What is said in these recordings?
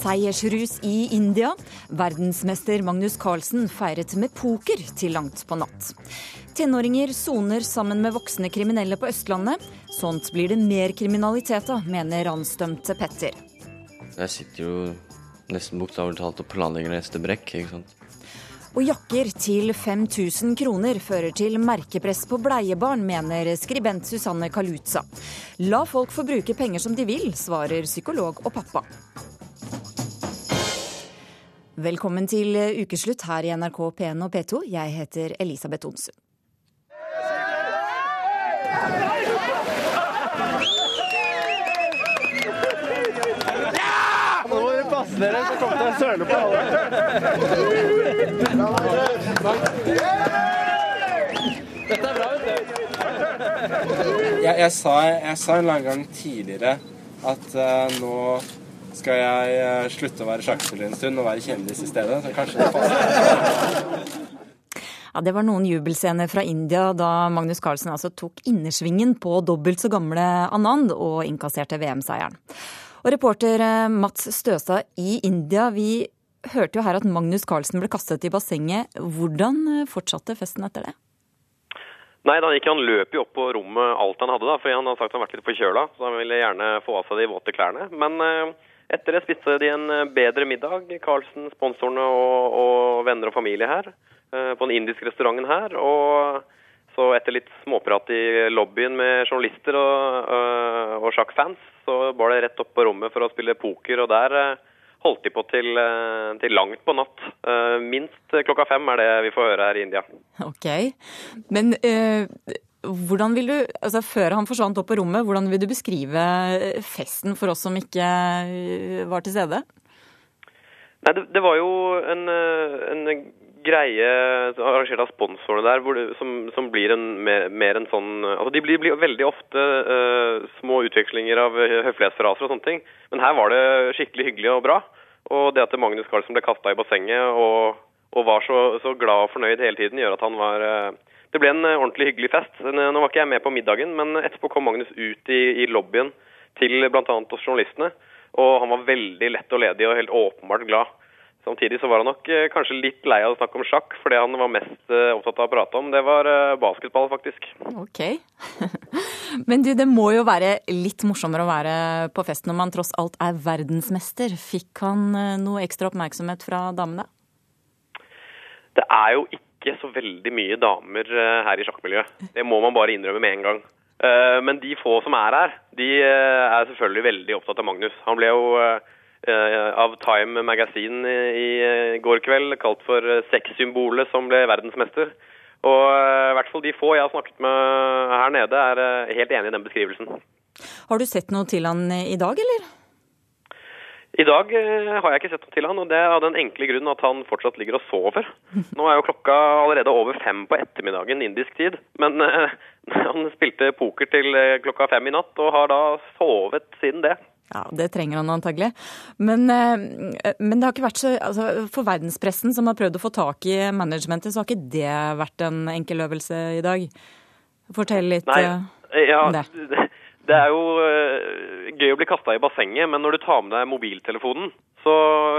Seiersrus i India. Verdensmester Magnus Carlsen feiret med poker til langt på natt. Tenåringer soner sammen med voksne kriminelle på Østlandet. Sånt blir det mer kriminalitet av, mener ransdømte Petter. Jeg sitter jo nesten bokstavelig talt og planlegger neste brekk. ikke sant? Og jakker til 5000 kroner fører til merkepress på bleiebarn, mener skribent Susanne Kaluza. La folk få bruke penger som de vil, svarer psykolog og pappa. Velkommen til ukeslutt her i NRK P1 og P2. Jeg heter Elisabeth Onsund. Nå må dere passe dere, så kommer det til å søle på alle. Dette er bra, vet du. Jeg, jeg, sa, jeg sa en eller annen gang tidligere at uh, nå skal jeg uh, slutte å være sjakkspiller en stund og være kjendis i stedet. Så kanskje det passer. Ja, Det var noen jubelscener fra India da Magnus Carlsen altså tok innersvingen på dobbelt så gamle Anand og innkasserte VM-seieren. Og reporter eh, Mats Støstad i India, vi hørte jo her at Magnus Carlsen ble kastet i bassenget. Hvordan fortsatte festen etter det? Nei, da gikk Han løp jo opp på rommet alt han hadde, da, fordi han hadde sagt han vært litt forkjøla. Så han ville gjerne få av seg de våte klærne. Men eh, etter det spiste de en bedre middag, Carlsen, sponsorene og, og venner og familie her, eh, på den indiske restauranten her. og så etter litt småprat i lobbyen med journalister og, øh, og sjakkfans, så var det rett opp på rommet for å spille poker, og der holdt de på til, til langt på natt. Minst klokka fem er det vi får høre her i India. Ok, men øh, hvordan vil du, altså før han forsvant opp på rommet, hvordan vil du beskrive festen for oss som ikke var til stede? Nei, det, det var jo en, en greie arrangert av sponsorene der, det, som, som, blir en, mer, mer, en sånn altså De blir, blir veldig ofte uh, små utvekslinger av høflighetsfraser og sånne ting. Men her var det skikkelig hyggelig og bra. Og det at Magnus Carlsen ble kasta i bassenget og, og var så, så, glad og fornøyd hele tiden, gjør at han var uh, Det ble en ordentlig hyggelig fest. Nå var ikke jeg med på middagen, men etterpå kom Magnus ut i, i lobbyen til bl.a. oss journalistene. Og han var veldig lett og ledig og helt åpenbart glad. Samtidig så var han nok eh, kanskje litt lei av å snakke om sjakk, for det han var mest eh, opptatt av å prate om, det var eh, basketball, faktisk. Ok. Men du, det må jo være litt morsommere å være på fest når man tross alt er verdensmester. Fikk han noe ekstra oppmerksomhet fra damene? Det er jo ikke så veldig mye damer her i sjakkmiljøet. Det må man bare innrømme med en gang. Men de få som er her, de er selvfølgelig veldig opptatt av Magnus. Han ble jo av Time Magazine i går kveld, kalt for sexsymbolet som ble verdensmester. Og i hvert fall de få jeg har snakket med her nede, er helt enig i den beskrivelsen. Har du sett noe til han i dag, eller? I dag har jeg ikke sett noe til han, og det er av den enkle grunn at han fortsatt ligger og sover. Nå er jo klokka allerede over fem på ettermiddagen indisk tid, men han spilte poker til klokka fem i natt og har da sovet siden det. Ja, Det trenger han antagelig. Men, men, det har ikke vært så altså, For verdenspressen som har prøvd å få tak i managementet, så har ikke det vært en enkel øvelse i dag? Fortell litt Nei, ja, om det. Det er jo gøy å bli kasta i bassenget, men når du tar med deg mobiltelefonen, så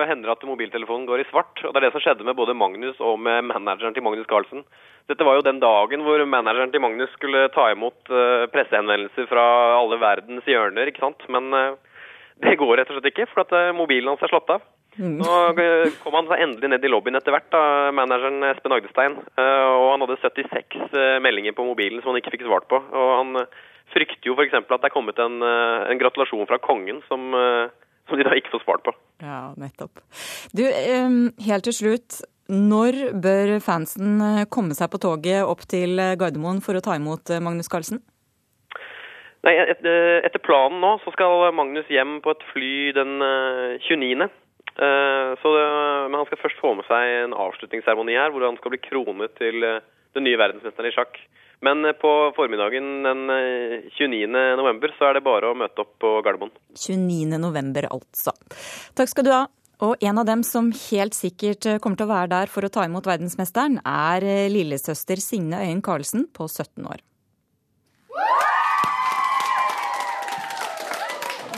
hender det at mobiltelefonen går i svart. Og det er det som skjedde med både Magnus og med manageren til Magnus Carlsen. Dette var jo den dagen hvor manageren til Magnus skulle ta imot pressehenvendelser fra alle verdens hjørner, ikke sant. Men det går rett og slett ikke, for at mobilen hans er slått av. Nå kom han seg endelig ned i lobbyen etter hvert, da, manageren Espen Agdestein. Og han hadde 76 meldinger på mobilen som han ikke fikk svart på. Og han frykter jo f.eks. at det er kommet en, en gratulasjon fra kongen som, som, de da ikke får svart på. Ja, nettopp. Du, helt til slutt. Når bør fansen komme seg på toget opp til Gardermoen for å ta imot Magnus Carlsen? Nei, Etter planen nå så skal Magnus hjem på et fly den 29. Så men han skal først få med seg en avslutningsseremoni her, hvor han skal bli kronet til den nye verdensmesteren i sjakk. Men på formiddagen den 29. november så er det bare å møte opp på Gardermoen. 29. november, altså. Takk skal du ha. Og en av dem som helt sikkert kommer til å være der for å ta imot verdensmesteren, er lillesøster Signe Øyen Karlsen på 17 år.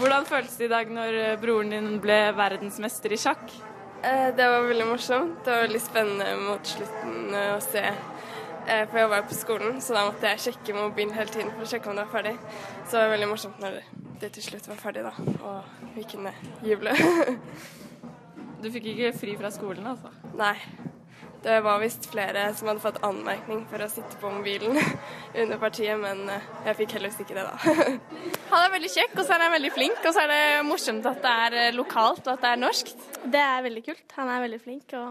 Hvordan føltes det i dag når eh, broren din ble verdensmester i sjakk? Eh, det var veldig morsomt. Det var veldig spennende mot slutten å se. Eh, for jeg var på skolen, så da måtte jeg sjekke mobilen hele tiden for å sjekke om det var ferdig. Så det var veldig morsomt når det til slutt var ferdig, da. Og vi kunne juble. du fikk ikke fri fra skolen, altså? Nei. Det var visst flere som hadde fått anmerkning for å sitte på mobilen under partiet, men eh, jeg fikk heldigvis ikke det, da. Han er veldig kjekk, og så er han veldig flink. Og så er det morsomt at det er eh, lokalt og at det er norsk. Det er veldig kult. Han er veldig flink og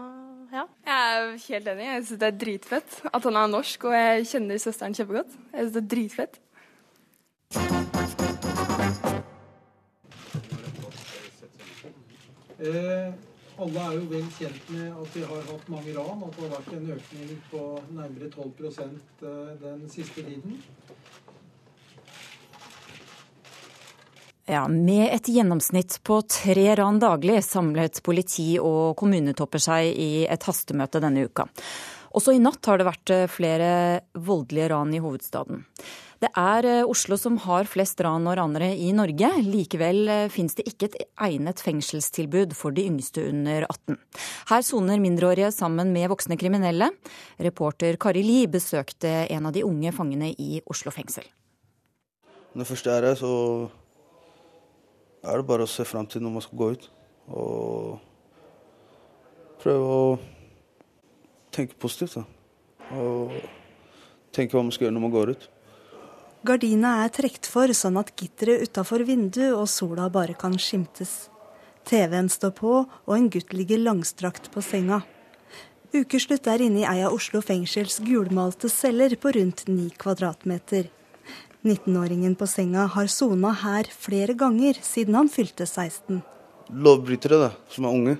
ja. Jeg er helt enig. Jeg syns det er dritfett at han er norsk, og jeg kjenner søsteren kjempegodt. Jeg syns det er dritfett. Eh, alle er jo vel kjent med at vi har hatt mange ran, at det har vært en økning på nærmere 12 eh, den siste tiden. Ja, Med et gjennomsnitt på tre ran daglig samlet politi og kommunetopper seg i et hastemøte denne uka. Også i natt har det vært eh, flere voldelige ran i hovedstaden. Det er eh, Oslo som har flest ran og ranere i Norge. Likevel eh, finnes det ikke et egnet fengselstilbud for de yngste under 18. Her soner mindreårige sammen med voksne kriminelle. Reporter Kari Li besøkte en av de unge fangene i Oslo fengsel. Når først jeg er her, så er det bare å se fram til når man skal gå ut. Og prøve å tenke positivt. Da. Og tenke hva man skal gjøre når man går ut. Gardina er trukket for, sånn at gitteret utafor vinduet og sola bare kan skimtes. TV-en står på, og en gutt ligger langstrakt på senga. Ukeslutt er inne i ei av Oslo fengsels gulmalte celler på rundt ni kvadratmeter. 19-åringen på senga har sona her flere ganger siden han fylte 16. Lovbrytere da, som er unge,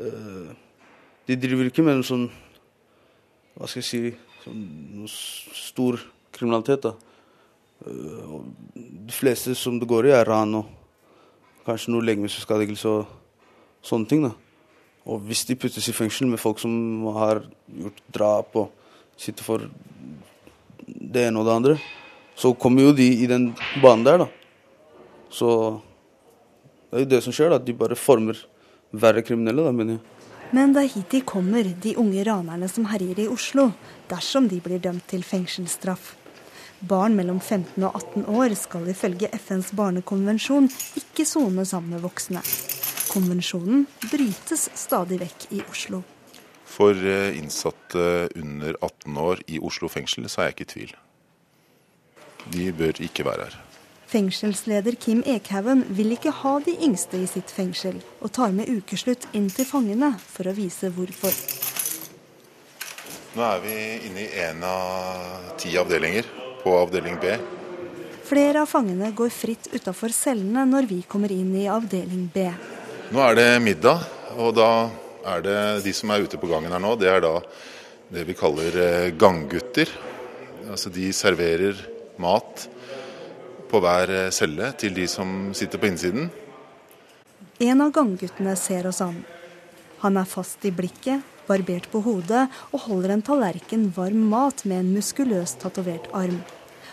eh, de driver ikke med en sånn Hva skal jeg si sånn stor kriminalitet. da. Eh, de fleste som det går i, er ran og kanskje noe legemiddelskadegjørelse og sånne ting. da. Og hvis de puttes i fengsel med folk som har gjort drap og sitter for det ene og det andre, så kommer jo de i den banen der, da. Så det er jo det som skjer, da. De bare former verre kriminelle, da, mener jeg. Men det er hit de kommer, de unge ranerne som herjer i Oslo, dersom de blir dømt til fengselsstraff. Barn mellom 15 og 18 år skal ifølge FNs barnekonvensjon ikke sone sammen med voksne. Konvensjonen brytes stadig vekk i Oslo. For eh, innsatte under 18 år i Oslo fengsel så er jeg ikke i tvil. De bør ikke være her. Fengselsleder Kim Ekhaugen vil ikke ha de yngste i sitt fengsel, og tar med ukeslutt inn til fangene for å vise hvorfor. Nå er vi inne i en av ti avdelinger på avdeling B. Flere av fangene går fritt utafor cellene når vi kommer inn i avdeling B. Nå er det middag, og da er det de som er ute på gangen her nå, det er da det vi kaller eh, ganggutter. Altså de serverer mat på hver eh, celle til de som sitter på innsiden. En av gangguttene ser oss an. Han er fast i blikket, barbert på hodet og holder en tallerken varm mat med en muskuløs tatovert arm.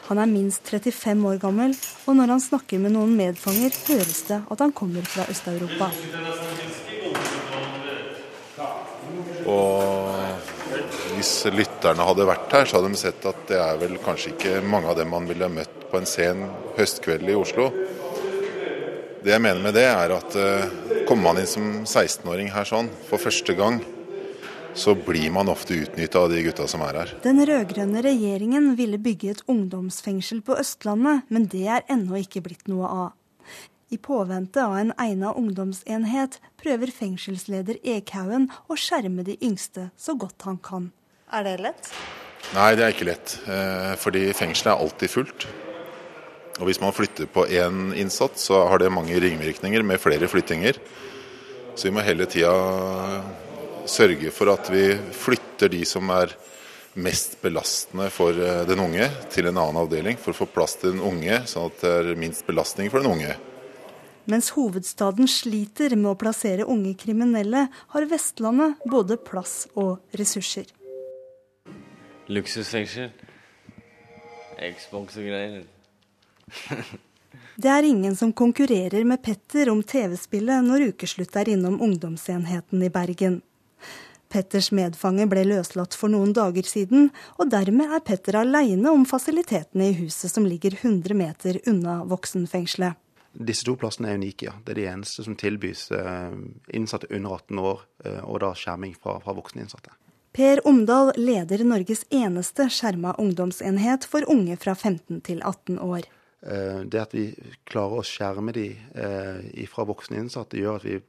Han er minst 35 år gammel, og når han snakker med noen medfanger, høres det at han kommer fra Øst-Europa. Og hvis lytterne hadde vært her, så hadde de sett at det er vel kanskje ikke mange av dem man ville møtt på en sen høstkveld i Oslo. Det jeg mener med det, er at uh, kommer man inn som 16-åring her sånn for første gang, så blir man ofte utnytta av de gutta som er her. Den rød-grønne regjeringen ville bygge et ungdomsfengsel på Østlandet, men det er ennå ikke blitt noe av. I påvente av en egna ungdomsenhet prøver fengselsleder Ekhaugen å skjerme de yngste så godt han kan. Er det lett? Nei, det er ikke lett. Eh, fordi fengselet er alltid fullt. Og hvis man flytter på én innsatt, så har det mange ringvirkninger med flere flyttinger. Så vi må hele tida sørge for at vi flytter de som er mest belastende for eh, den unge, til en annen avdeling for å få plass til den unge, sånn at det er minst belastning for den unge. Mens hovedstaden sliter med å plassere unge kriminelle, har Vestlandet både plass og ressurser. Luksusfengsel. Xbox og greier. Det er ingen som konkurrerer med Petter om TV-spillet når ukeslutt er innom ungdomsenheten i Bergen. Petters medfange ble løslatt for noen dager siden, og dermed er Petter aleine om fasilitetene i huset som ligger 100 meter unna voksenfengselet. Disse to plassene er unike, ja. Det er de eneste som tilbys eh, innsatte under 18 år, eh, og da skjerming fra, fra voksne innsatte. Per Omdal leder Norges eneste skjerma ungdomsenhet for unge fra 15 til 18 år. Eh, det at vi klarer å skjerme de fra voksne innsatte, gjør at vi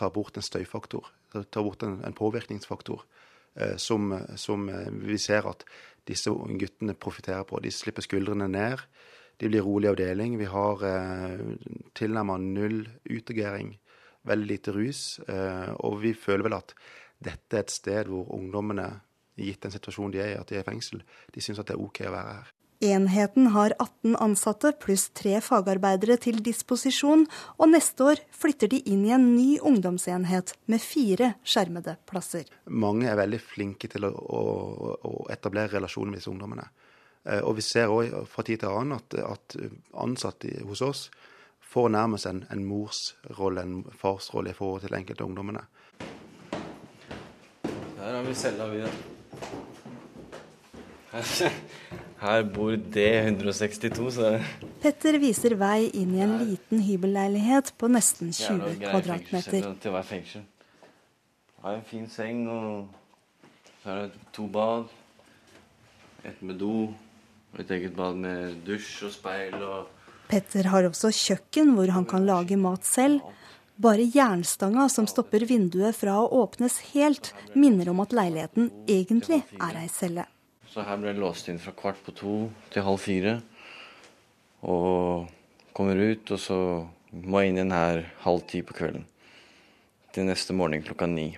tar bort en støyfaktor. Tar bort en, en påvirkningsfaktor eh, som, som, eh, vi ser at disse guttene profitterer på. De slipper skuldrene ned. De blir rolig avdeling. Vi har eh, tilnærmet null utagering. Veldig lite rus. Eh, og vi føler vel at dette er et sted hvor ungdommene, gitt den situasjonen de er i, at de er i fengsel, de syns at det er OK å være her. Enheten har 18 ansatte pluss tre fagarbeidere til disposisjon, og neste år flytter de inn i en ny ungdomsenhet med fire skjermede plasser. Mange er veldig flinke til å, å, å etablere relasjoner med disse ungdommene. Eh, og vi ser òg fra tid til annen at, at, ansatte hos oss får nærmest en, en morsrolle, en farsrolle i forhold til enkelte ungdommene. Her har vi cella, vi. Her bor D162, så Petter viser vei inn i en liten hybelleilighet på nesten 20 kvadratmeter. Til være fengsel. Har en fin seng, og så er det to bad. Et med do, et eget bad med dusj og speil. og... Petter har også kjøkken hvor han kan lage mat selv. Bare jernstanga som stopper vinduet fra å åpnes helt, minner om at leiligheten egentlig er ei celle. Så her ble jeg låst inn fra kvart på to til halv fire. Og kommer ut, og så må jeg inn igjen her halv ti på kvelden. Til neste morgen klokka ni.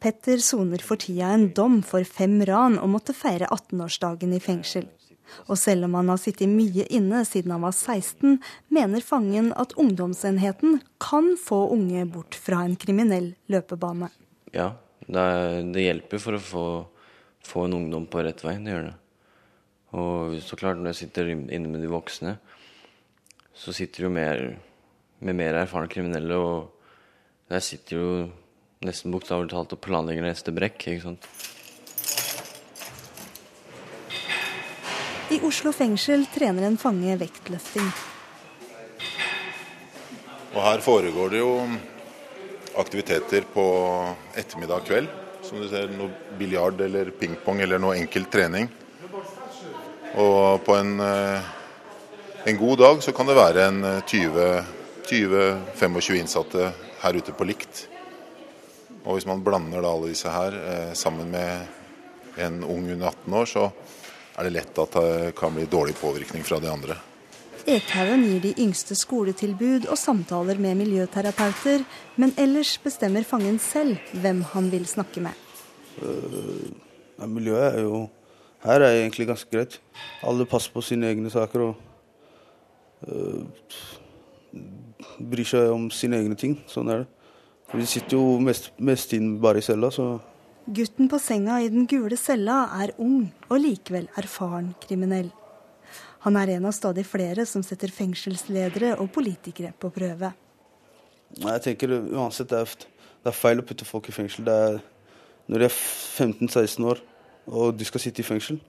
Petter soner for tida en dom for fem ran og måtte feire 18-årsdagen i fengsel. Og selv om han har sittet mye inne siden han var 16, mener fangen at ungdomsenheten kan få unge bort fra en kriminell løpebane. Ja, det, hjelper for å få få en ungdom på rett vei. Det gjør det. Og så klart, når jeg sitter inne med de voksne, så sitter jo mer med mer erfarne kriminelle, og jeg sitter jo nesten bokstavelig talt og planlegger neste brekk, ikke sant. I Oslo fengsel trener en fange vektløfting. Og her foregår det jo aktiviteter på ettermiddag kveld som du ser, noe biljard eller pingpong eller noe enkel trening. Og på en, eh, en, god dag så kan det være en 20-25 eh, innsatte her ute på likt. Og hvis man blander da alle disse her eh, sammen med en ung under 18 år, så er det lett at det kan bli dårlig påvirkning fra de andre. Ekhaugen gir de yngste skoletilbud og samtaler med miljøterapeuter, men ellers bestemmer fangen selv hvem han vil snakke med. Uh, miljøet er jo her er egentlig ganske greit. Alle passer på sine egne saker og uh, bryr seg om sine egne ting. Sånn er det. For de sitter jo mest, mest inn bare i cella, så Gutten på senga i den gule cella er ung og likevel erfaren kriminell. Han er en av stadig flere som setter fengselsledere og politikere på prøve. Jeg tenker uansett det er, det er feil å putte folk i fengsel. Det er, når de er 15-16 år og de skal sitte i fengsel,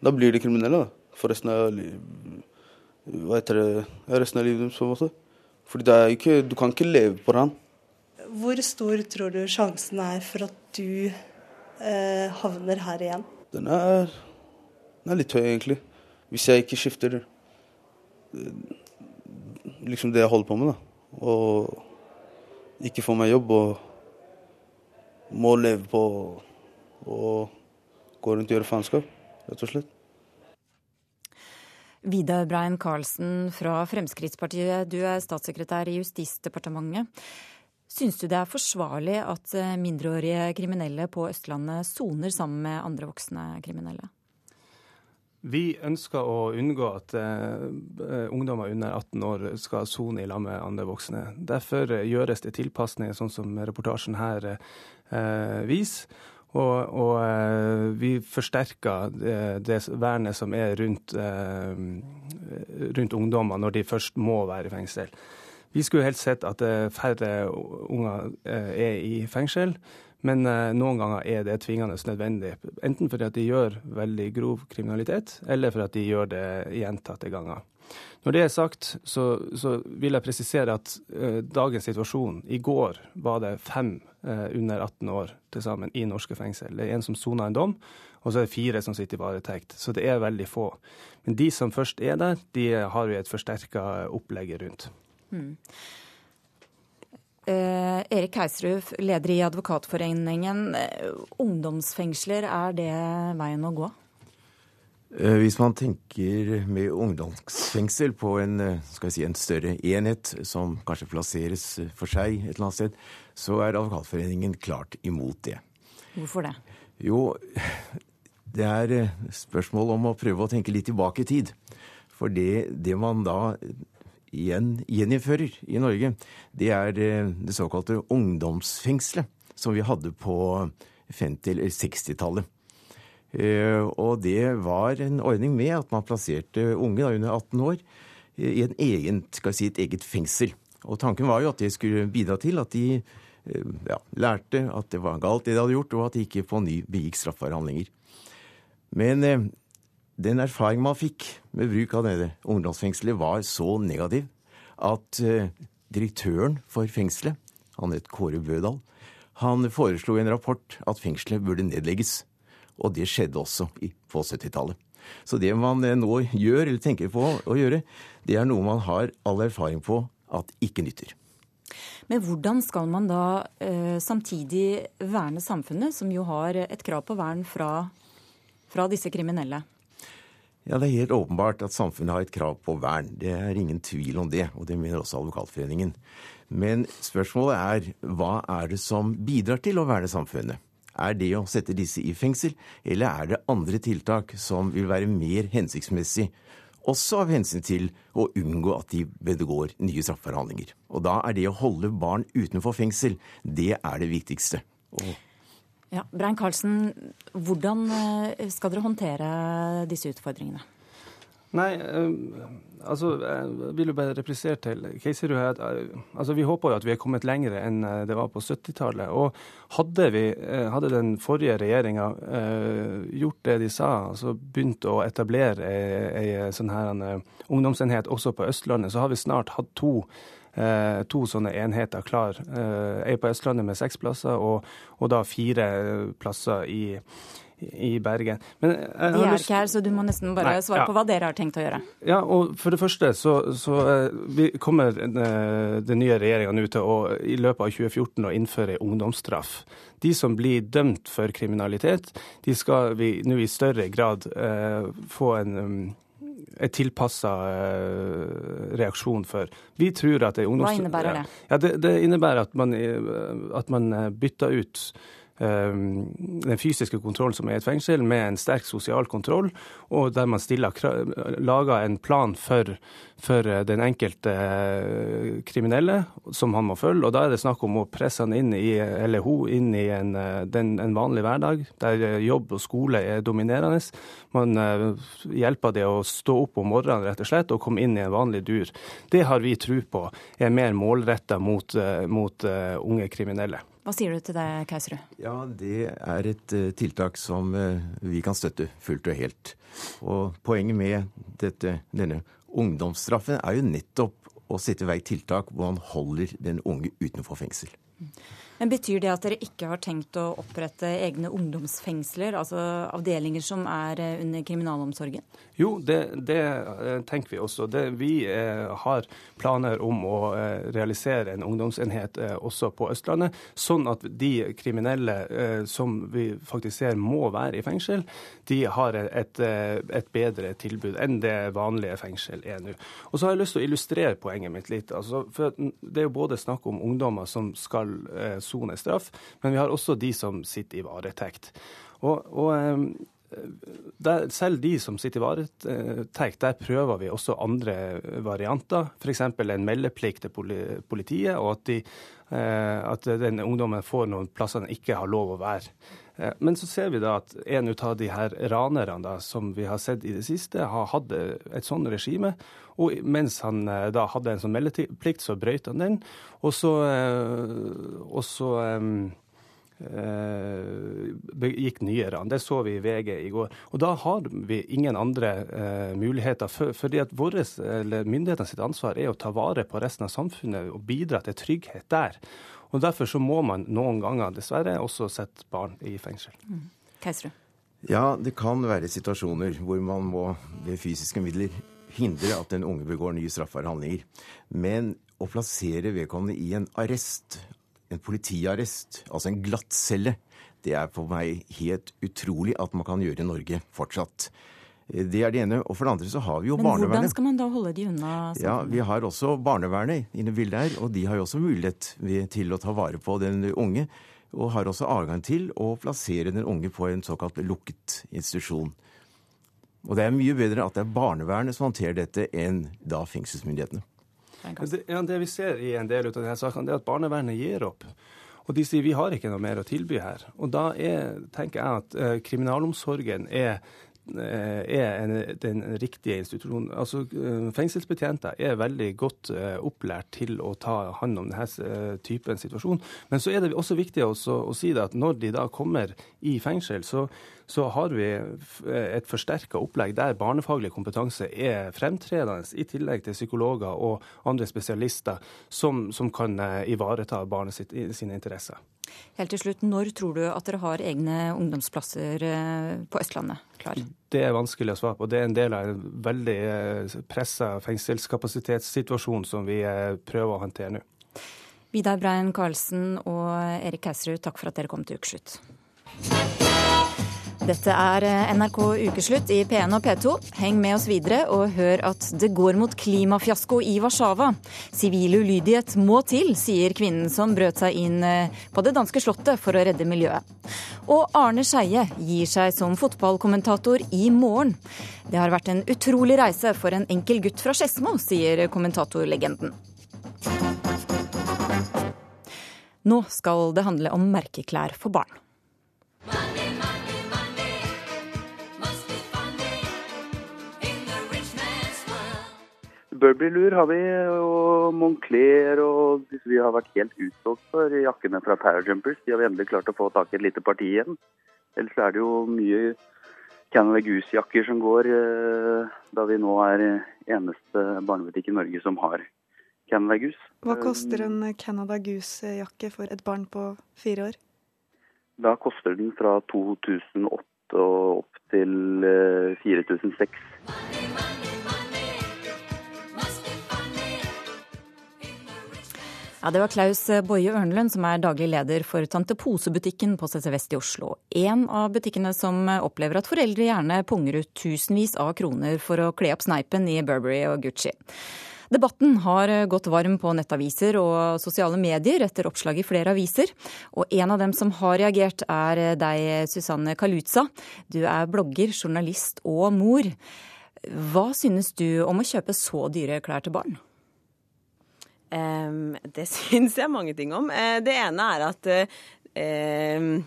da blir de kriminelle. da, For resten av, det, resten av livet deres. Fordi det er ikke, Du kan ikke leve på det. Hvor stor tror du sjansen er for at du eh, havner her igjen? Den er, den er litt høy, egentlig. Hvis jeg ikke skifter eh, liksom det jeg holder på med, da, og ikke får meg jobb og må leve på og gå rundt og gjøre faenskap, rett og slett. Vidar Brein Karlsen fra Fremskrittspartiet, du er statssekretær i Justisdepartementet. Syns du det er forsvarlig at eh, mindreårige kriminelle på Østlandet soner sammen med andre voksne kriminelle? Vi ønsker å unngå at eh, ungdommer under 18 år skal sone i lag med andre voksne. Derfor gjøres det tilpasninger, sånn som reportasjen her eh, viser. Og, og eh, vi forsterker det, det, vernet som er rundt, eh, rundt ungdommer når de først må være i fengsel. Vi skulle helst sett at færre unger er i fengsel. Men eh, noen ganger er det tvingende nødvendig. Enten fordi at de gjør veldig grov kriminalitet, eller fordi at de gjør det gjentatte ganger. Når det er sagt, så, så vil jeg presisere at eh, dagens situasjon I går var det fem eh, under 18 år til sammen i norske fengsel. Det er en som soner en dom, og så er det fire som sitter i varetekt. Så det er veldig få. Men de som først er der, de har vi et forsterka opplegg rundt. Mm. Eh, Erik Heisruf, leder i Advokatforeningen. Eh, ungdomsfengsler, er det veien å gå? Eh, hvis man tenker med ungdomsfengsel på en, si, en, større enhet som kanskje plasseres for seg et eller annet sted, så er Advokatforeningen klart imot det. Hvorfor det? Jo, det er spørsmål om å prøve å tenke litt tilbake i tid. For det, det man da igjen gjeninnfører i Norge, det er eh, det såkalte ungdomsfengselet som vi hadde på 50- eller 60-tallet. Eh, og det var en ordning med at man plasserte unge da, under 18 år eh, i en egen, si, et eget fengsel. Og tanken var jo at det skulle bidra til at de ja, lærte at det var galt det de hadde gjort, og at de ikke på ny begikk straffbare handlinger. Men den erfaring man fikk med bruk av dette ungdomsfengselet, var så negativ at uh, direktøren for fengselet, han het Kåre Bødal, han foreslo i en rapport at fengselet burde nedlegges. Og det skjedde også på 70-tallet. Så det man eh, nå gjør, eller tenker på å gjøre, det er noe man har all erfaring på at ikke nytter. Men hvordan skal man da eh, samtidig verne samfunnet, som jo har et krav på vern fra, fra disse kriminelle? Ja, Det er helt åpenbart at samfunnet har et krav på vern. Det er ingen tvil om det, og det mener også Advokatforeningen. Men spørsmålet er hva er det som bidrar til å verne samfunnet? Er det å sette disse i fengsel, eller er det andre tiltak som vil være mer hensiktsmessig, også av hensyn til å unngå at de begår nye straffeforhandlinger? Og da er det å holde barn utenfor fengsel, det er det viktigste. Og ja, Brein Karlsen, hvordan eh, skal dere håndtere disse utfordringene? Nei, eh, altså jeg vil jo bare replisere til Keiserud her altså Vi håper jo at vi er kommet lenger enn det var på 70-tallet. Og hadde, vi, hadde den forrige regjeringa gjort det de sa, altså begynt å etablere ei, sånn her ungdomsenhet også på Østlandet, så har vi snart hatt to Eh, to sånne enheter klar. Ei eh, på Østlandet med seks plasser, og, og da fire plasser i, i Bergen. Men De er lyst... ikke her, så du må nesten bare Nei, svare ja. på hva dere har tenkt å gjøre. Ja, og For det første så, så kommer den nye regjeringa nå til å i løpet av 2014 å innføre ungdomsstraff. De som blir dømt for kriminalitet, de skal vi nå i større grad eh, få en um, er tilpassa eh, reaksjon for. Vi tror at det er ungdoms... Hva innebærer det? Ja, det, det innebærer at man, at man bytter ut Eh, den fysiske kontrollen som er i et fengsel, med en sterk sosial kontroll, og der man stiller, lager en plan for, for, den enkelte eh, kriminelle som han må følge. og Da er det snakk om å presse han inn i, eller hun inn i en, eh, den, en vanlig hverdag, der jobb og skole er dominerende. Man hjelper det å stå opp om morgenen rett og slett, og komme inn i en vanlig dur. Det har vi tro på er mer målretta mot, mot unge kriminelle. Hva sier du til det, Keiserud? Ja, Det er et uh, tiltak som uh, vi kan støtte fullt og helt. Og Poenget med dette, denne ungdomsstraffen er jo nettopp å sette i vei tiltak hvor man holder den unge utenfor fengsel. Men Betyr det at dere ikke har tenkt å opprette egne ungdomsfengsler, altså avdelinger som er eh, under kriminalomsorgen? Jo, det, det eh, tenker vi også. Det, vi eh, har planer om å realisere en ungdomsenhet også på Østlandet, sånn at de kriminelle som vi faktisk ser må være i fengsel, de har et, et bedre tilbud enn det vanlige fengsel er nå. Og så har jeg lyst til å illustrere poenget mitt litt. Altså, for det er jo både snakk om ungdommer som skal sone straff, men vi har også de som sitter i varetekt. Og, og ehm, der, selv de som sitter i varetekt, der prøver vi også andre varianter. F.eks. en meldeplikt til politiet, og at, de, eh, at den ungdommen får noen plasser den ikke har lov å være. Eh, men så ser vi da at en av de her ranerne da, som vi har sett i det siste, har hatt et sånt regime. Og mens han eh, da hadde en sånn meldeplikt, så brøyt han den. Og så, og så begikk nye ran. Det så vi i VG i går. Og da har vi ingen andre uh, muligheter. For, fordi at våres, eller myndighetene sitt ansvar er å ta vare på resten av samfunnet og bidra til trygghet der. Og Derfor så må man noen ganger dessverre også sette barn i fengsel. Mm. Ja, det kan være situasjoner hvor man må ved fysiske midler hindre at en unge begår nye straffbare handlinger. Men å plassere vedkommende i en arrest, en politiarrest, altså en glattcelle, det er for meg helt utrolig at man kan gjøre i Norge fortsatt. Det er det ene. Og for det andre så har vi jo Men barnevernet. hvordan skal man da holde de unna? Samfunnet? Ja, Vi har også barnevernet inne i bildet her, og de har jo også mulighet til å ta vare på den unge. Og har også adgang til å plassere den unge på en såkalt lukket institusjon. Og det er mye bedre at det er barnevernet som håndterer dette, enn da fengselsmyndighetene. Det, ja, det vi ser i en del av denne saken, det er at barnevernet gir opp. Og de sier vi har ikke noe mer å tilby her. Og da er, tenker jeg at eh, kriminalomsorgen er Eh, er en, den riktige institusjonen. Altså, eh, Fengselsbetjenter er veldig godt eh, opplært til å ta hånd om denne typen situasjon. Men så er det også viktig også, å si at når de da kommer i fengsel, så, så har vi et forsterka opplegg der barnefaglig kompetanse er fremtredende, i tillegg til psykologer og andre spesialister som, som kan ivareta barnet sitt, sine interesser. Helt til slutt, Når tror du at dere har egne ungdomsplasser eh, på Østlandet klar? Det er vanskelig å svare på. Det er en del av en veldig eh, pressa fengselskapasitetssituasjon som vi eh, prøver å håndtere nå. Vidar Brein Karlsen og Erik Kausrud, takk for at dere kom til Ukeslutt. Dette er eh, NRK Ukeslutt i P1 og P2. Heng med oss videre og hør at det går mot klimafiasko i Warszawa. Sivil ulydighet må til, sier kvinnen som brøt seg inn eh, på det danske slottet for å redde miljøet. Og Arne Skeie gir seg som fotballkommentator i morgen. Det har vært en utrolig reise for en enkel gutt fra Skedsmo, sier kommentatorlegenden. Nå skal det handle om merkeklær for barn. Burberry-lur har vi, og Moncler og disse vi har vært helt utsolgt for. Jakkene fra Parajumpers de har vi endelig klart å få tak i et lite parti igjen. Ellers er det jo mye Canada Goose-jakker som går, eh, da vi nå er eneste barnebutikk i Norge som har Canada Goose. Hva koster en Canada Goose-jakke for et barn på fire år? Da koster den fra 2008 og opp til 4006. Ja, Det var Klaus Boje Ørnlund som er daglig leder for Tante Pose-butikken på CC Vest i Oslo. En av butikkene som opplever at foreldre gjerne punger ut tusenvis av kroner for å kle opp sneipen i Burberry og Gucci. Debatten har gått varm på nettaviser og sosiale medier etter oppslag i flere aviser. Og en av dem som har reagert er deg, Susanne Kaluza. Du er blogger, journalist og mor. Hva synes du om å kjøpe så dyre klær til barn? Det syns jeg mange ting om. Uh, det ene er at uh,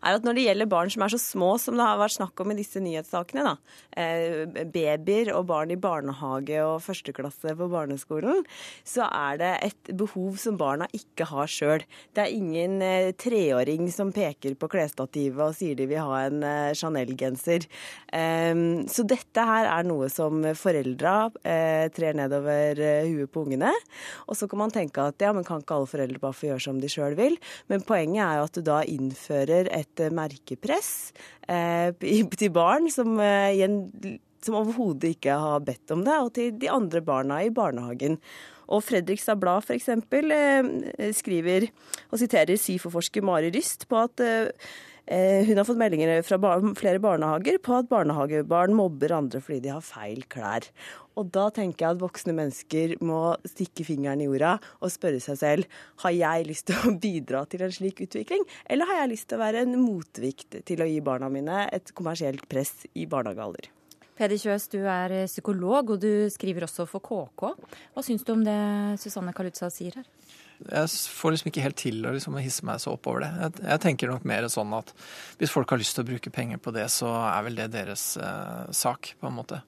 er at når det gjelder barn som er så små som det har vært snakk om i disse nyhetssakene, da, eh, babyer og barn i barnehage og førsteklasse på barneskolen, så er det et behov som barna ikke har sjøl. Det er ingen eh, treåring som peker på klesstativet og sier de vil ha en eh, Chanel-genser. Ehm, så dette her er noe som foreldra trer nedover huet på ungene. Og så kan man tenke at ja, men kan ikke alle foreldre bare få gjøre som de sjøl vil? Men poenget er jo at du da innfører et eh, merkepress eh, til barn som, eh, som overhodet ikke har bedt om det, og til de andre barna i barnehagen. Og Fredrikstad Blad f.eks. Skriver og siterer SIFO-forsker Mari Ryst på at hun har fått meldinger fra flere barnehager på at barnehagebarn mobber andre fordi de har feil klær. Og da tenker jeg at voksne mennesker må stikke fingeren i jorda og spørre seg selv har jeg lyst til å bidra til en slik utvikling, eller har jeg lyst til å være en motvikt til å gi barna mine et kommersielt press i barnehagealder. Peder Kjøs, du er psykolog, og du skriver også for KK. Hva syns du om det Susanne Kalutza sier her? Jeg får liksom ikke helt til å liksom hisse meg så opp over det. Jeg, jeg, tenker nok mer sånn at hvis folk har lyst til å bruke penger på det, så er vel det deres eh, sak, på en måte.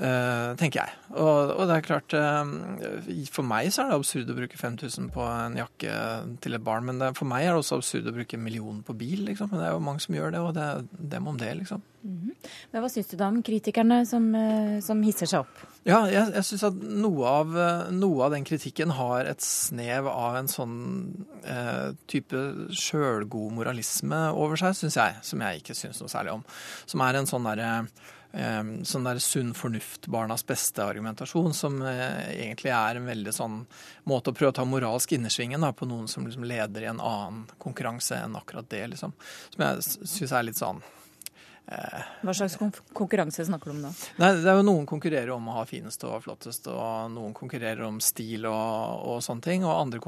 Uh, tenker jeg. Og, og, det er klart, uh, for meg så er det absurd å bruke 5000 på en jakke til et barn, men det, for meg er det også absurd å bruke en million på bil, liksom. Men det er jo mange som gjør det, og det er dem om det, liksom. Mm -hmm. Men hva syns du da om kritikerne som, uh, som hisser seg opp? Ja, jeg, jeg syns at noe av, noe av, den kritikken har et snev av en sånn type sjølgod moralisme over seg, syns jeg, som jeg ikke syns noe særlig om. Som er en sånn derre sånn der sunn fornuft, barnas beste-argumentasjon, som eh, egentlig er en veldig sånn måte å prøve å ta moralsk innersvingen da, på noen som liksom leder i en annen konkurranse enn akkurat det, liksom. Som jeg syns er litt sånn eh, Hva slags konkurranse snakker du om da? Nei, det er jo Noen konkurrerer om å ha finest og flottest, og noen konkurrerer om stil og, og sånne ting. Og andre,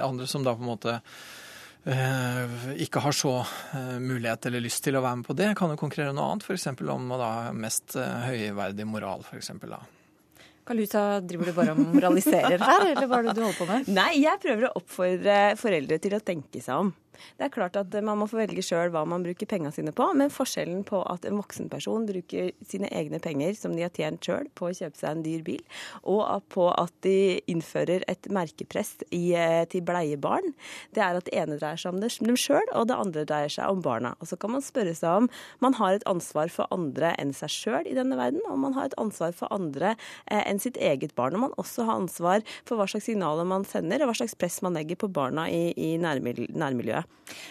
andre som da på en måte øh, ikke har så eh, mulighet eller lyst til å være med på det, kan jo konkurrere om noe annet, f.eks. om å da mest eh, høyverdig moral, f.eks. Kalusa, driver du bare og moraliserer her, eller hva er det du holder på med? Nei, jeg prøver å oppfordre foreldre til å tenke seg om. Det er klart at man må få velge sjøl hva man bruker pengene sine på, men forskjellen på at en voksen person bruker sine egne penger som de har tjent sjøl på å kjøpe seg en dyr bil, og på at de innfører et merkepress i, eh, til bleiebarn, det er at det ene dreier seg om dem sjøl, og det andre dreier seg om barna. Og så kan man spørre seg om man har et ansvar for andre enn seg sjøl i denne verden, og man har et ansvar for andre eh, enn sitt eget barn. Og man også har ansvar for hva slags signaler man sender, og hva slags press man legger på barna i, i nærmiljøet.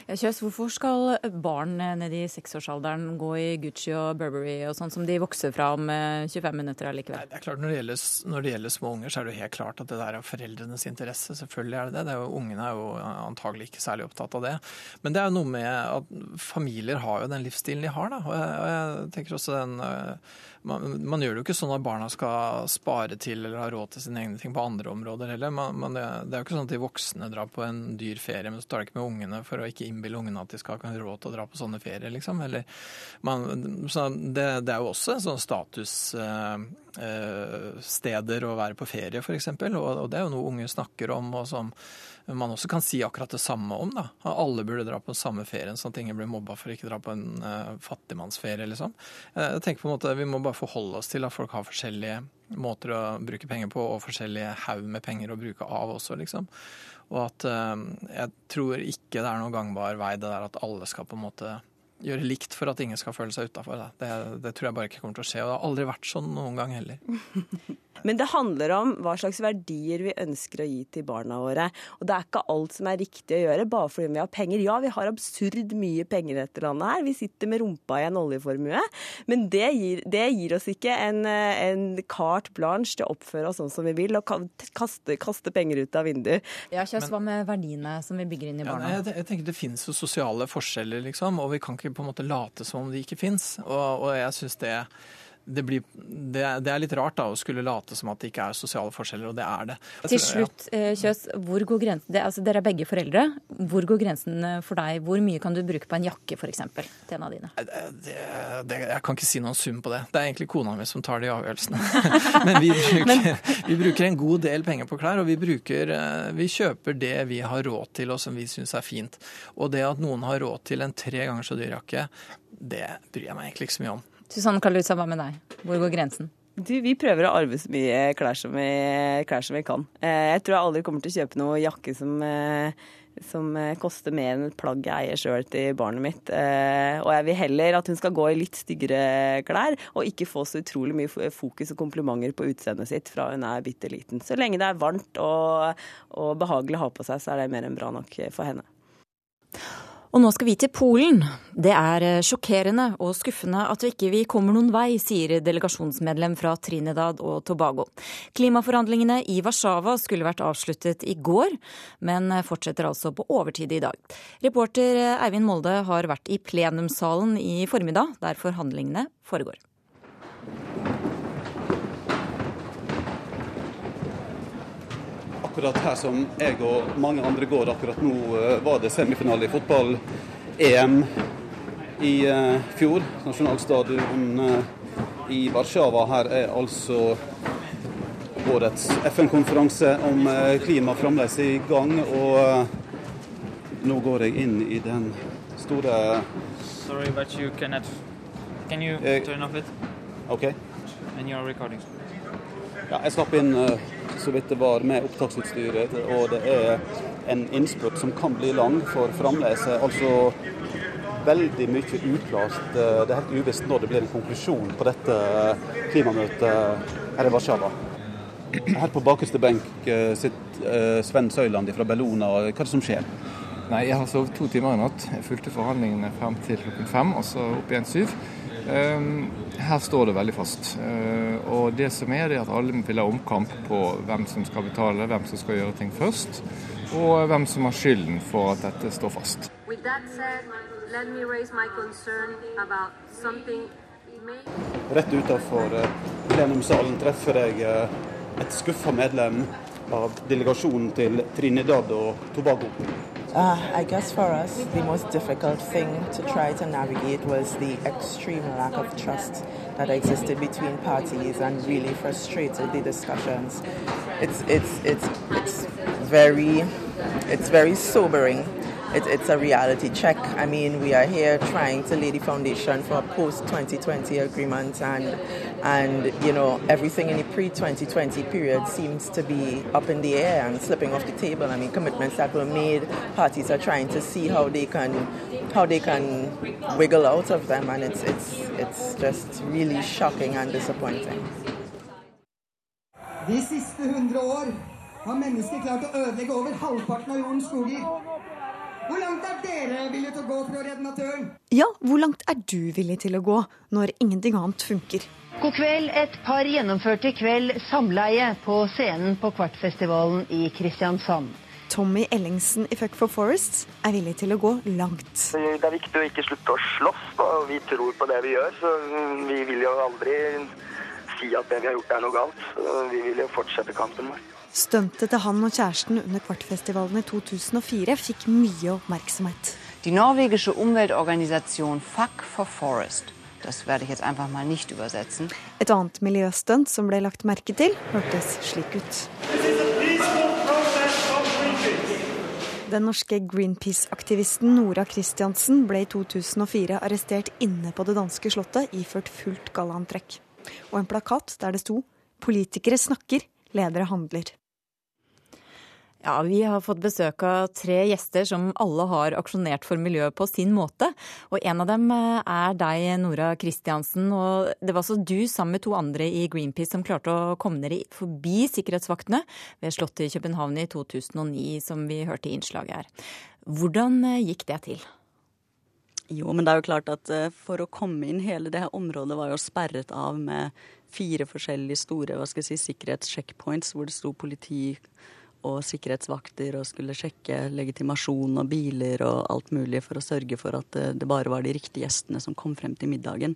Ja, Kjøs, hvorfor skal barn ned i seksårsalderen gå i Gucci og Burberry og sånn som de vokser fra om 25 eh, minutter allikevel? det er klart, når det, gjelder, når det, gjelder, små unger, så er det jo helt klart at det der er foreldrenes interesse. Selvfølgelig er det det. det er jo, ungene er jo antagelig ikke særlig opptatt av det. Men det er jo noe med at familier har jo den livsstilen de har, da. Og jeg, og jeg tenker også den eh, man, man, gjør det jo ikke sånn at barna skal spare til eller ha råd til sine egne ting på andre områder heller. Man, man, det er jo ikke sånn at de voksne drar på en dyr ferie, men så tar de ikke med ungene for å ikke innbille ungene at de skal ha råd til å dra på sånne ferier, liksom. Eller, så det, det, er jo også en sånn statussteder eh, eh å være på ferie, f.eks. Og, og det er jo noe unge snakker om, og som man også kan si akkurat det samme om. da. Alle burde dra på den samme ferien, sånn at ingen blir mobba for å ikke dra på en uh, fattigmannsferie. liksom. Eh, jeg tenker på en måte Vi må bare forholde oss til at folk har forskjellige måter å bruke penger på, og forskjellige haug med penger å bruke av også, liksom. Og at uh, jeg tror ikke det er noen gangbar vei det der at alle skal på en måte gjøre likt for at ingen skal føle seg utafor. Det, det, tror jeg bare ikke kommer til å skje. Og det har aldri vært sånn noen gang heller. Men det handler om hva slags verdier vi ønsker å gi til barna våre. Og det er ikke alt som er riktig å gjøre bare fordi vi har penger. Ja, vi har absurd mye penger i dette landet her. Vi sitter med rumpa i en oljeformue. Men det gir, det gir oss ikke en, en carte blanche til å oppføre oss sånn som vi vil, og kaste, kaste penger ut av vinduet. Ja, Kjøs, hva med verdiene som vi bygger inn i barna? Ja, jeg, jeg, tenker Det finnes jo sosiale forskjeller, liksom, og vi kan ikke på en måte late som om de ikke fins. Og, og jeg synes det det, blir, det, det, er litt rart da, å skulle late som at det ikke er sosiale forskjeller, og det er det. Til slutt, eh, Kjøs, hvor går grensen, det, altså, Dere er begge foreldre. Hvor går grensen eh, for deg? Hvor mye kan du bruke på en jakke f.eks. til en av dine? Det, jeg kan ikke si noen sum på det. Det er egentlig kona mi som tar de avgjørelsene. Men vi bruker, vi bruker, en god del penger på klær, og vi, bruker, eh, vi kjøper det vi har råd til og som vi syns er fint. Og det at noen har råd til en tre ganger så dyr jakke, det bryr jeg meg egentlig ikke så mye om. Susanne Kalusa, hva med deg? Hvor går grensen? Du, vi prøver å arve så mye klær som, vi, klær som vi kan. Eh, jeg tror jeg aldri kommer til å kjøpe noe jakke som, eh, som eh, koster mer enn et plagg jeg eier sjøl til barnet mitt. Og jeg vil heller at hun skal gå i litt styggere klær, og ikke få så utrolig mye fokus og komplimenter på utseendet sitt fra hun er bitte liten. Så lenge det er varmt og, og behagelig å ha på seg, så er det mer enn bra nok for henne. Og nå skal vi til Polen. Det er eh, sjokkerende og skuffende at vi ikke kommer noen vei, sier delegasjonsmedlem fra Trinidad og Tobago. Klimaforhandlingene i Warszawa skulle vært avsluttet i går, men fortsetter altså på overtid i dag. Reporter Eivind Molde har vært i plenumssalen i formiddag, der forhandlingene foregår. Akkurat her som jeg og mange andre går akkurat nå, eh, var det semifinale i fotball-EM i uh, fjor. Nasjonalstadion uh, i Warszawa. Her er altså årets FN-konferanse om klima fremdeles i gang. Og nå går jeg inn i den store Sorry, but you cannot. Can you turn off it? Okay. And you're recording. Ja, jeg slapp inn så vidt det var med opptaksutstyret, og det er en innspurt som kan bli lang, for framleset. altså veldig mye uklart. Det er helt uvisst når det blir en konklusjon på dette klimamøtet her i Warszawa. Her på bakerste benk sitter Sven Søyland fra Bellona. Hva er det som skjer? Nei, Jeg har sovet to timer i natt. Jeg fulgte forhandlingene frem til klokken fem, og så opp igjen syv. Her står det veldig fast. Og det som er, det er at alle vil ha omkamp på hvem som skal betale, hvem som skal gjøre ting først, og hvem som har skylden for at dette står fast. Rett utenfor plenumssalen treffer jeg et skuffa medlem av delegasjonen til Trinidad og Tobago. Uh, I guess for us, the most difficult thing to try to navigate was the extreme lack of trust that existed between parties and really frustrated the discussions. It's it's it's it's very it's very sobering. It, it's a reality check. I mean, we are here trying to lay the foundation for a post 2020 agreement, and and you know everything in the pre 2020 period seems to be up in the air and slipping off the table. I mean, commitments that were made, parties are trying to see how they can how they can wiggle out of them, and it's it's it's just really shocking and disappointing. De siste 100 år har mennesker klart å ødelegge over halvparten av jordens skoger. Hvor langt er dere villige til å gå for å redde naturen? Ja, hvor langt er du villig til å gå når ingenting annet funker? God kveld. Et par gjennomførte i kveld samleie på scenen på Kvartfestivalen i Kristiansand. Tommy Ellingsen i Fuck for Forests er villig til å gå langt. Det er viktig å ikke slutte å slåss, og vi tror på det vi gjør. Så vi vil jo aldri si at det vi har gjort er noe galt. Så vi vil jo fortsette kampen vår. Stuntet til han og kjæresten under Kvartfestivalen i 2004 fikk mye oppmerksomhet. Die norwegische Umweltorganisation Fuck for Forest. Das werde ich jetzt einfach mal nicht übersetzen. Et annet miljøstunt som ble lagt merke til, hørtes slik ut. Den norske Greenpeace-aktivisten Nora Christiansen ble i 2004 arrestert inne på det danske slottet iført fullt gallaantrekk. Og en plakat der det sto 'Politikere snakker, ledere handler'. Ja, Vi har fått besøk av tre gjester som alle har aksjonert for miljøet på sin måte. Og en av dem er deg, Nora Kristiansen. Og det var altså du sammen med to andre i Greenpeace som klarte å komme dere forbi sikkerhetsvaktene ved Slottet i København i 2009, som vi hørte i innslaget her. Hvordan gikk det til? Jo, men det er jo klart at for å komme inn hele det her området var jo sperret av med fire forskjellige store hva skal jeg si, sikkerhetscheckpoints hvor det sto politi og sikkerhetsvakter og skulle sjekke legitimasjon og biler og alt mulig for å sørge for at det bare var de riktige gjestene som kom frem til middagen.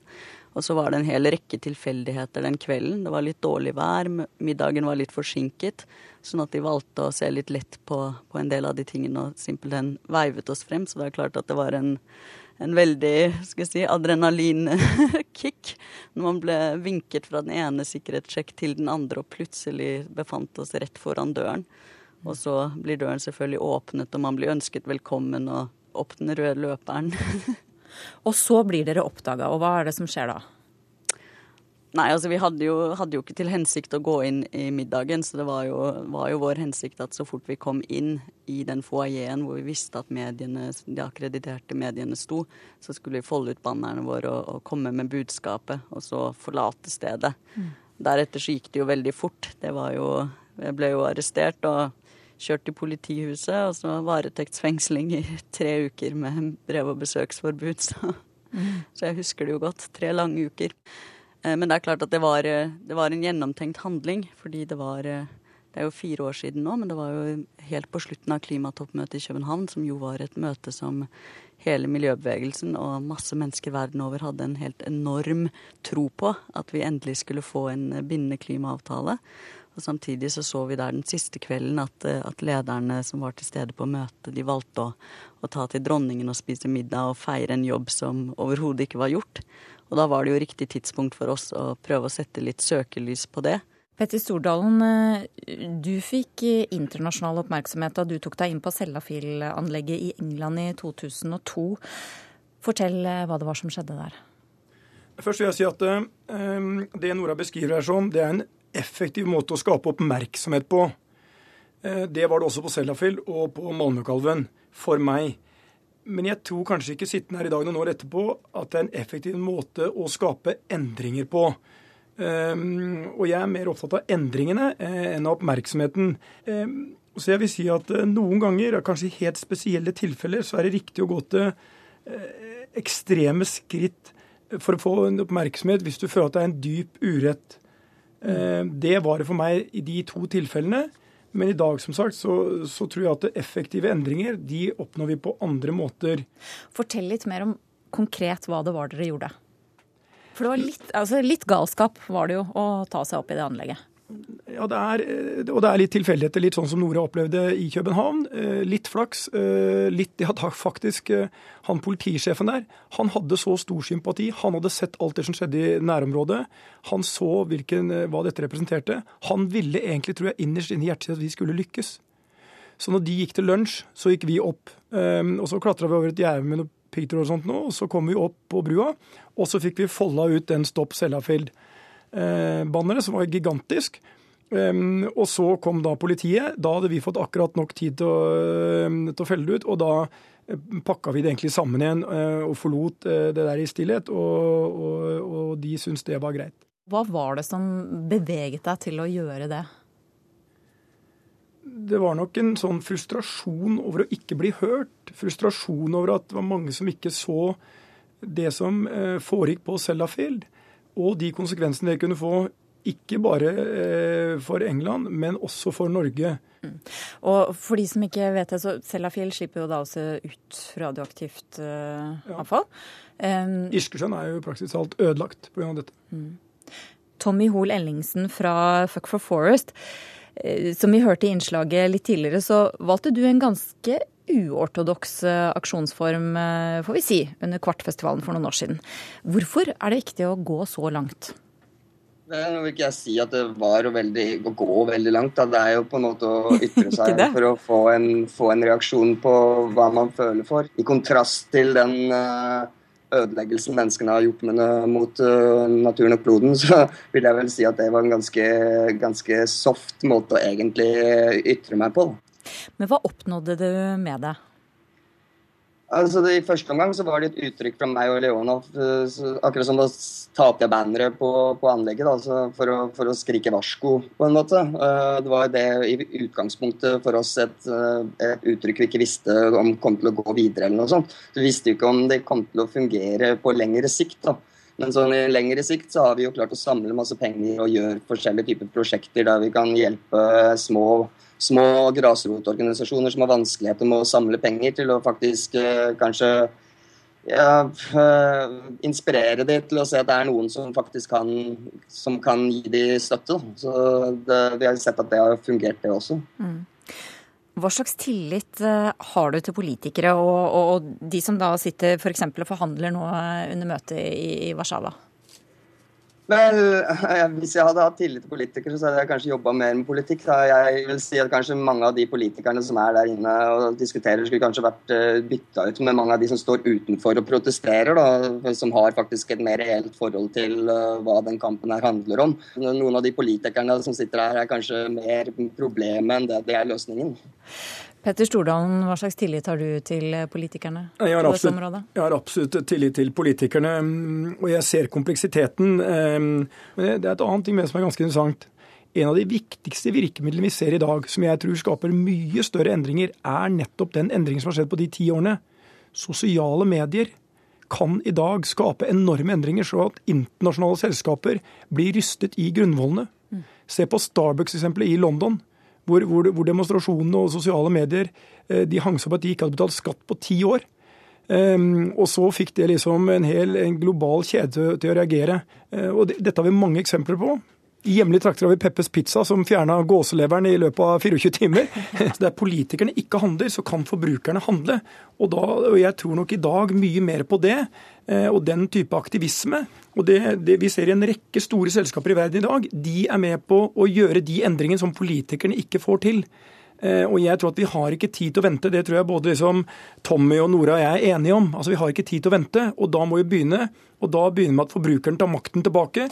Og så var det en hel rekke tilfeldigheter den kvelden. Det var litt dårlig vær, middagen var litt forsinket, sånn at de valgte å se litt lett på, på en del av de tingene og simpelthen veivet oss frem. Så det er klart at det var en en veldig skal jeg si, adrenalinkick når man ble vinket fra den ene sikkerhetssjekk til den andre og plutselig befant oss rett foran døren. Og så blir døren selvfølgelig åpnet, og man blir ønsket velkommen og opp den røde løperen. og så blir dere oppdaga, og hva er det som skjer da? Nei, altså vi hadde jo, hadde jo, ikke til hensikt å gå inn i middagen, så det var jo, var jo, vår hensikt at så fort vi kom inn i den foajeen hvor vi visste at mediene, de akkrediterte mediene sto, så skulle vi folde ut bannerne våre og, og komme med budskapet, og så forlate stedet. Mm. Deretter så gikk det jo veldig fort. Det var jo Jeg ble jo arrestert og kjørt til politihuset, og så varetektsfengsling i tre uker med brev- og besøksforbud. Så, mm. så jeg husker det jo godt. Tre lange uker. Men det er klart at det var, det var, en gjennomtenkt handling, fordi det var Det er jo fire år siden nå, men det var jo helt på slutten av klimatoppmøtet i København, som jo var et møte som hele miljøbevegelsen og masse mennesker verden over hadde en helt enorm tro på. At vi endelig skulle få en bindende klimaavtale. Og Samtidig så så vi der den siste kvelden at, at lederne som var til stede på møtet, de valgte å, å ta til dronningen og spise middag og feire en jobb som overhodet ikke var gjort. Og da var det jo riktig tidspunkt for oss å prøve å sette litt søkelys på det. Petter Stordalen, eh, du fikk internasjonal oppmerksomhet da du tok deg inn på Sellafield-anlegget i England i 2002. Fortell hva det var som skjedde der. Først vil jeg si at det Nora beskriver her som, det er en effektiv måte å skape oppmerksomhet på. Det var det også på Sellafield og på Malmökalven, for meg. Men jeg tror kanskje ikke sittende her i dag noen år etterpå at det er en effektiv måte å skape endringer på. Um, og jeg er mer opptatt av endringene eh, enn av oppmerksomheten. Um, så jeg vil si at uh, noen ganger, kanskje i helt spesielle tilfeller, så er det riktig å gå til ekstreme skritt for å få en oppmerksomhet hvis du føler at det er en dyp urett. Uh, det var det for meg i de to tilfellene. Men i dag som sagt, så, så, tror jeg at effektive endringer de oppnår vi på andre måter. Fortell litt mer om konkret hva det var dere gjorde. For det var litt, altså litt galskap var det jo å ta seg opp i det anlegget. Ja, det er, og det er litt tilfeldigheter, litt sånn som Nora opplevde i København. Eh, litt flaks. Eh, litt Ja, da faktisk eh, Han politisjefen der, han hadde så stor sympati. Han hadde sett alt det som skjedde i nærområdet. Han så hvilken, hva dette representerte. Han ville egentlig, tror jeg, innerst inne i hjertet sitt at vi skulle lykkes. Så når de gikk til lunsj, så gikk vi opp. Og så klatra vi over et gjerde med noe piggtråd og sånt nå, og så kom vi opp på brua. Og så fikk vi folda ut den Stopp Sellafield banneret, som var gigantisk. Um, og så kom da politiet. Da hadde vi fått akkurat nok tid til å, til å felle det ut. Og da eh, pakka vi det egentlig sammen igjen uh, og forlot det der i stillhet. Og, og, og de syntes det var greit. Hva var det som beveget deg til å gjøre det? Det var nok en sånn frustrasjon over å ikke bli hørt. Frustrasjon over at det var mange som ikke så det som foregikk på Sellafield og de konsekvensene det kunne få, ikke bare eh, for England, men også for Norge. Mm. Og for de som ikke vet det, så Sellafield slipper jo da også ut radioaktivt uh, ja. avfall. Um, Irskesjøen er jo praktisk talt ødelagt pga. dette. Mm. Tommy Hoel Ellingsen fra Fuck for Forest. Som vi hørte i innslaget litt tidligere, så valgte du en ganske uortodoks aksjonsform, får vi si, under Kvartfestivalen for noen år siden. Hvorfor er det viktig å gå så langt? Det vil ikke jeg si at det var å, veldig, å gå veldig langt. Da. Det er jo på en måte å ytre seg for å få en, få en, reaksjon på hva man føler for. I kontrast til den uh, ødeleggelsen menneskene har gjort mot uh, naturen og kloden, så vil jeg vel si at det var en ganske, ganske soft måte å egentlig ytre meg på. Men hva oppnådde du med det? Altså, I første omgang så var det et uttrykk fra meg og Leonov, eh, akkurat som da tapte jeg banneret på, på, anlegget da, altså for, å, for, å, skrike varsko, på en måte. Uh, det var det i utgangspunktet for oss et, uh, et, uttrykk vi ikke visste om kom til å gå videre. eller noe sånt. Vi visste jo ikke om det kom til å fungere på lengre sikt. da. Men sånn i lengre sikt så har vi jo klart å samle masse penger og gjøre forskjellige typer prosjekter der vi kan hjelpe små små grasrotorganisasjoner som har vanskeligheter med å samle penger til å faktisk eh, kanskje ja, eh, inspirere dem til å se at det er noen som faktisk kan, som kan gi dem støtte. Så det, vi har sett at det har fungert, det også. Mm. Hva slags tillit eh, har du til politikere og, og, og de som da sitter f.eks. For og forhandler nå under møtet i, i Warszawa? Vel, Hvis jeg hadde hatt tillit til politikere, så hadde jeg kanskje jobba mer med politikk. Jeg vil si at kanskje Mange av de politikerne som er der inne og diskuterer, skulle kanskje vært eh, bytta ut med mange av de som står utenfor og protesterer. Da, som har faktisk et mer reelt forhold til uh, hva den kampen her handler om. Noen av de politikerne som sitter her, er kanskje mer problemet enn det det er løsningen. Petter Stordalen, hva slags tillit har du til politikerne jeg har, absolutt, jeg har absolutt tillit til politikerne, mm, og jeg ser kompleksiteten. Ehm, men det er et annet ting med som er ganske interessant. En av de viktigste virkemidlene vi ser i dag, som jeg tror skaper mye større endringer, er nettopp den endringen som har skjedd på de ti årene. Sosiale medier kan i dag skape enorme endringer, så at internasjonale selskaper blir rystet i grunnvollene. Mm. Se på Starbucks-eksempelet i London hvor, hvor, hvor demonstrasjonene og sosiale medier eh, de hang seg på at de ikke hadde betalt skatt på ti år. Um, og så fikk det liksom en hel en global kjede til, å reagere. Uh, og det, Dette har vi mange eksempler på. Hjemlige trakter har vi Peppes Pizza, som fjerna gåseleveren i løpet av 24 timer. Så Der politikerne ikke handler, så kan forbrukerne handle. Og, da, og jeg tror nok i dag mye mer på det, eh, og den type aktivisme. Og det, det vi ser i en rekke store selskaper i verden i dag, de er med på å gjøre de endringene som politikerne ikke får til. Eh, og jeg tror at Vi har ikke tid til å vente. Det tror jeg både liksom Tommy og Nora og jeg er enige om. Altså Vi har ikke tid til å vente, og da må vi begynne. Og da begynner vi med at forbrukeren tar makten tilbake.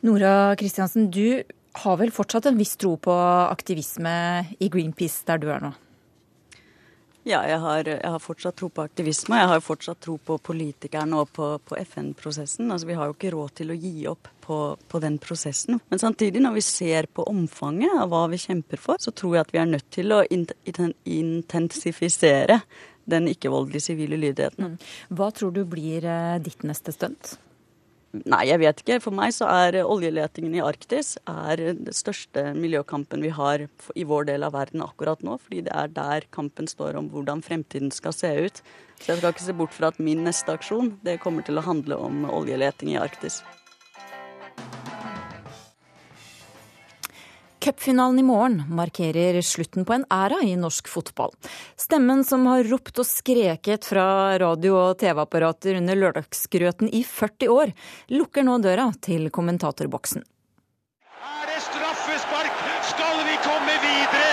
Nora Kristiansen, du har vel fortsatt en viss tro på aktivisme i Greenpeace der du er nå? Ja, jeg har, jeg har, fortsatt tro på aktivisme. Jeg har fortsatt tro på politikerne og på, på FN-prosessen. Altså, vi har jo ikke råd til å gi opp på, på, den prosessen. Men samtidig, når vi ser på omfanget av hva vi kjemper for, så tror jeg at vi er nødt til å intensifisere den ikke-voldelige sivile lydigheten. Mm. Hva tror du blir eh, ditt neste stunt? Nei, jeg vet ikke. For meg så er oljeletingen i Arktis er den største miljøkampen vi har i vår del av verden akkurat nå. Fordi det er der kampen står om hvordan fremtiden skal se ut. Så jeg skal ikke se bort fra at min neste aksjon det kommer til å handle om oljeleting i Arktis. Cupfinalen i morgen markerer slutten på en æra i norsk fotball. Stemmen som har ropt og skreket fra radio- og TV-apparater under lørdagsgrøten i 40 år, lukker nå døra til kommentatorboksen. Er det straffespark? Skal vi komme videre?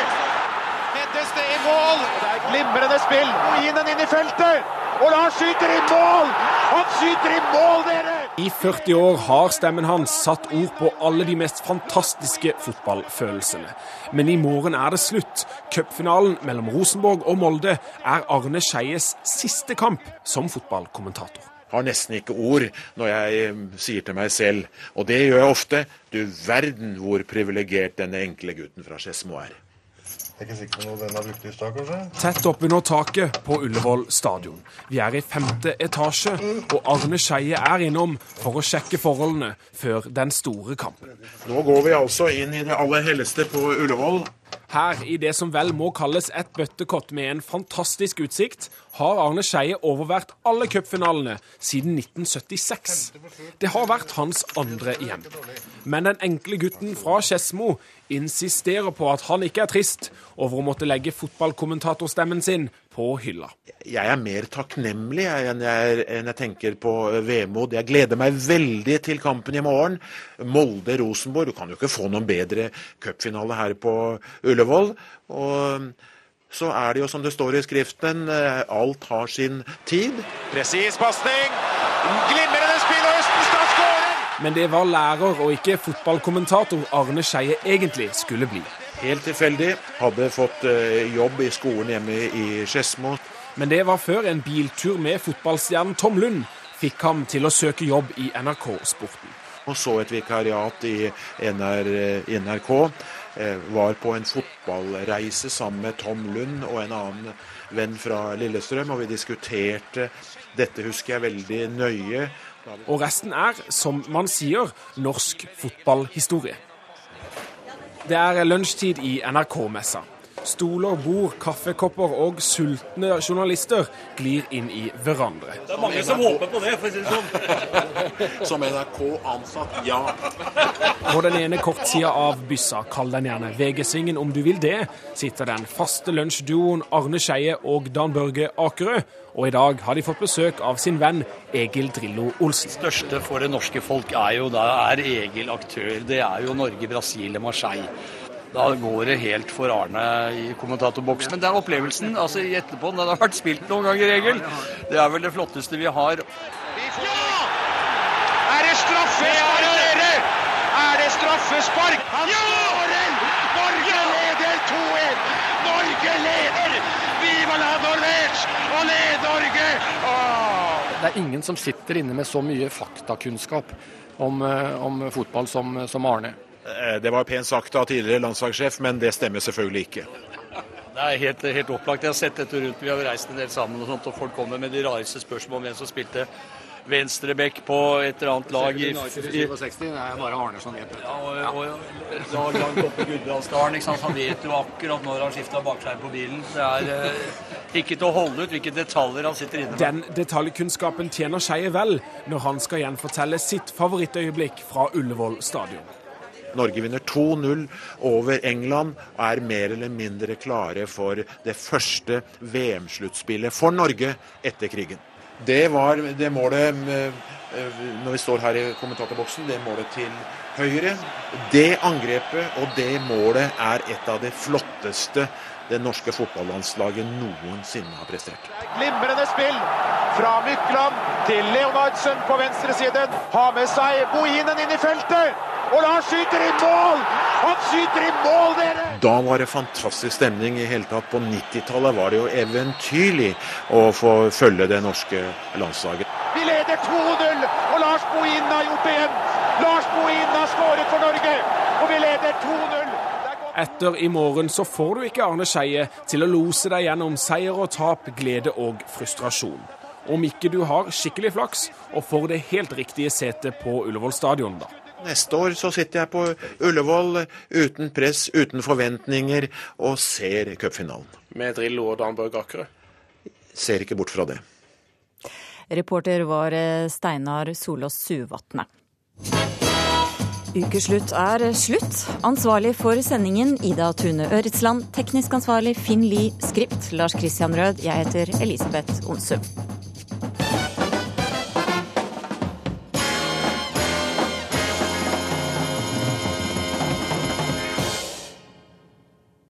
Heddes det i mål? Det er glimrende spill. Gi den inn i feltet! Og han skyter i mål! Han skyter i mål, dere! I 40 år har stemmen hans satt ord på alle de mest fantastiske fotballfølelsene. Men i morgen er det slutt. Cupfinalen mellom Rosenborg og Molde er Arne Skeies siste kamp som fotballkommentator. Har nesten ikke ord når jeg eh, sier til meg selv, og det gjør jeg ofte, du verden hvor privilegert denne enkle gutten fra Skedsmo er. Jeg er ikke sikker på noe den har brukt i stad, kanskje? Tett oppunder taket på Ullevål stadion. Vi er i femte etasje, og Arne Skeie er innom for å sjekke forholdene før den store kampen. Nå går vi altså inn i det aller helligste på Ullevål. Her, i det som vel må kalles et bøttekott med en fantastisk utsikt, har Arne Skeie overvært alle cupfinalene siden 1976. Det har vært hans andre hjem. Men den enkle gutten fra Skedsmo insisterer på at han ikke er trist over å måtte legge fotballkommentatorstemmen sin på hylla. Jeg er mer takknemlig enn jeg, enn jeg tenker på vemod. Jeg gleder meg veldig til kampen i morgen. Molde-Rosenborg. Du kan jo ikke få noen bedre cupfinale her på Ullevål. Og så er det jo som det står i skriften, alt har sin tid. Presis pasning. Glimrende spill, og Østenstad skårer! Men det var lærer og ikke fotballkommentator Arne Skeie egentlig skulle bli. Helt tilfeldig. Hadde fått eh, jobb i skolen hjemme i Skedsmo. Men det var før en biltur med fotballstjernen Tom Lund fikk ham til å søke jobb i NRK Sporten. Og så et vikariat i NR, NRK. Eh, var på en fotballreise sammen med Tom Lund og en annen venn fra Lillestrøm, og vi diskuterte dette husker jeg veldig nøye. Og resten er, som man sier, norsk fotballhistorie. Det er lunsjtid i NRK-messa. Stoler, bord, kaffekopper og sultne journalister glir inn i hverandre. Det er mange som håper på det, for å si det sånn. Som NRK-ansatt, ja. På den ene kortsida av byssa, kall den gjerne VG-svingen om du vil det, sitter den faste lunsjduoen Arne Skeie og Dan Børge Akerø. Og i dag har de fått besøk av sin venn Egil Drillo Olsen. Det største for det norske folk er jo da er Egil aktør. Det er jo Norge, Brasil og Marseille. Da går det helt for Arne i kommentatorboksen. Men den opplevelsen altså etterpå, den har vært spilt noen ganger, regel. det er vel det flotteste vi har. Ja! Er det straffespark, dere? Er det straffespark? Han skårer! Norge leder 2-1! Norge leder! Viva la Norvège! Og led Norge! Åh! Det er ingen som sitter inne med så mye faktakunnskap om, om fotball som, som Arne. Eh, det var pent sagt av tidligere landslagssjef, men det stemmer selvfølgelig ikke. Det er helt, helt opplagt. Jeg har sett dette rundt. Vi har reist en del sammen, og sånt, og folk kommer med de rareste spørsmål om hvem som spilte venstreback på et eller annet lag. I, i, det er bare Arne vet det. Ja, og, og et langt oppe i Gudbrandsdalen. Han vet jo akkurat når han skifta bakskjerm på bilen. Det er eh, ikke til å holde ut hvilke detaljer han sitter inne med. Den detaljkunnskapen tjener Skeie vel når han skal gjenfortelle sitt favorittøyeblikk fra Ullevål stadion. Norge vinner 2-0 over England og er mer eller mindre klare for det første VM-sluttspillet for Norge etter krigen. Det var det målet når vi står her i kommentatorboksen, det målet til Høyre. Det angrepet og det målet er et av de flotteste det norske fotballandslaget noensinne har prestert. Glimrende spill fra Mykland til Leonardsen på venstresiden. Har med seg Bohinen inn i feltet. Og Lars skyter i mål! Han skyter i mål, dere! Da var det fantastisk stemning i hele tatt. På 90-tallet var det jo eventyrlig å få følge det norske landslaget. Vi leder 2-0, og Lars Bohinen har gjort det igjen. Lars Bohinen har skåret for Norge, og vi leder 2-0. Etter i morgen så får du ikke Arne Skeie til å lose deg gjennom seier og tap, glede og frustrasjon. Om ikke du har skikkelig flaks og får det helt riktige setet på Ullevål stadion, da. Neste år så sitter jeg på Ullevål uten press, uten forventninger, og ser cupfinalen. Med Drillo og Dan Børge Akerø? Ser ikke bort fra det. Reporter var Steinar Solås Suvatne. Ukeslutt er slutt. Ansvarlig for sendingen Ida Tune Øritsland. Teknisk ansvarlig Finn Lie. Skript Lars Christian Rød. Jeg heter Elisabeth Onsum.